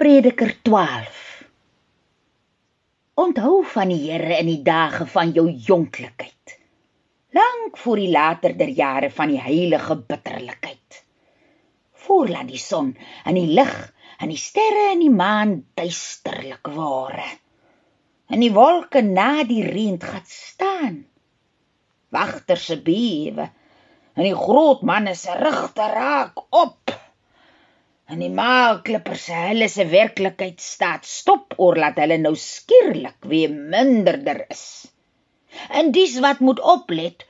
Prediker 12 Onthou van die Here in die dae van jou jonklikheid. Lank voor die later der jare van die heilige bitterlikheid. Voorlaat die son en die lig en die sterre en die maan duisterlik ware. En die wolke na die reën gaan staan. Wagter se bewe en die groot manne se rigte raak op en die maalklippers hulle se werklikheid staat stop oor laat hulle nou skielik weer minderder is. En dis wat moet oplet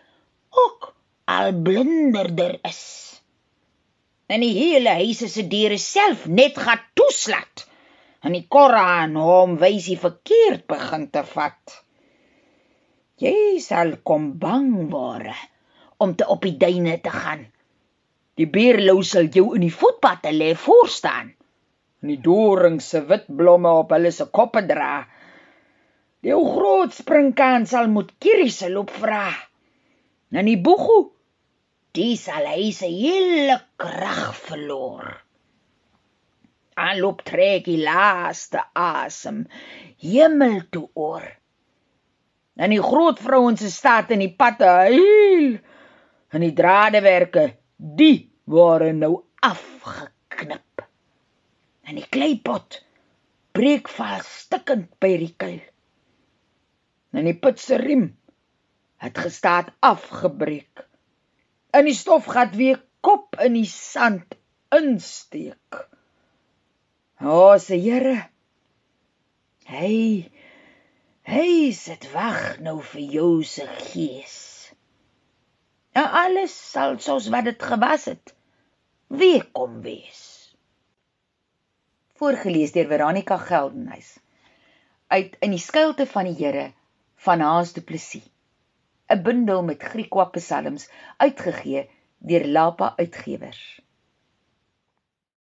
ook al blinderder is. En die hele huise se deure self net gaan toeslat. En die Koran hom wys hy verkeerd begin te vat. Jy sal kom bang word om te op die duine te gaan. Die beerlou sal jou in die voetpad lê voor staan. En die doring se wit blomme op hulle se koppe dra. Die ou groot springkaan sal moet kiriese loop vra. En die boegu, die sal hy se hele krag verloor. Aanloop trek die laaste asem hemel toe oor. En die groot vrouens se staat in die patte huil. En die dradewerke, die word nou afgeknip. En die kleipot breek vas stikkend by die kuil. En die put se riem het gestaat afgebreek. In die stof gat weer kop in die sand insteek. O, se Here. Hey. Hey, sit wag nou vir jou se gees. En alles sal soos wat dit gewas het wie kom wees. Voorgeles deur Veronica Geldenhuys uit in die skuilte van die Here van Haas Du Plessis. 'n Bundel met Griekwa psalms uitgegee deur Lapa Uitgewers.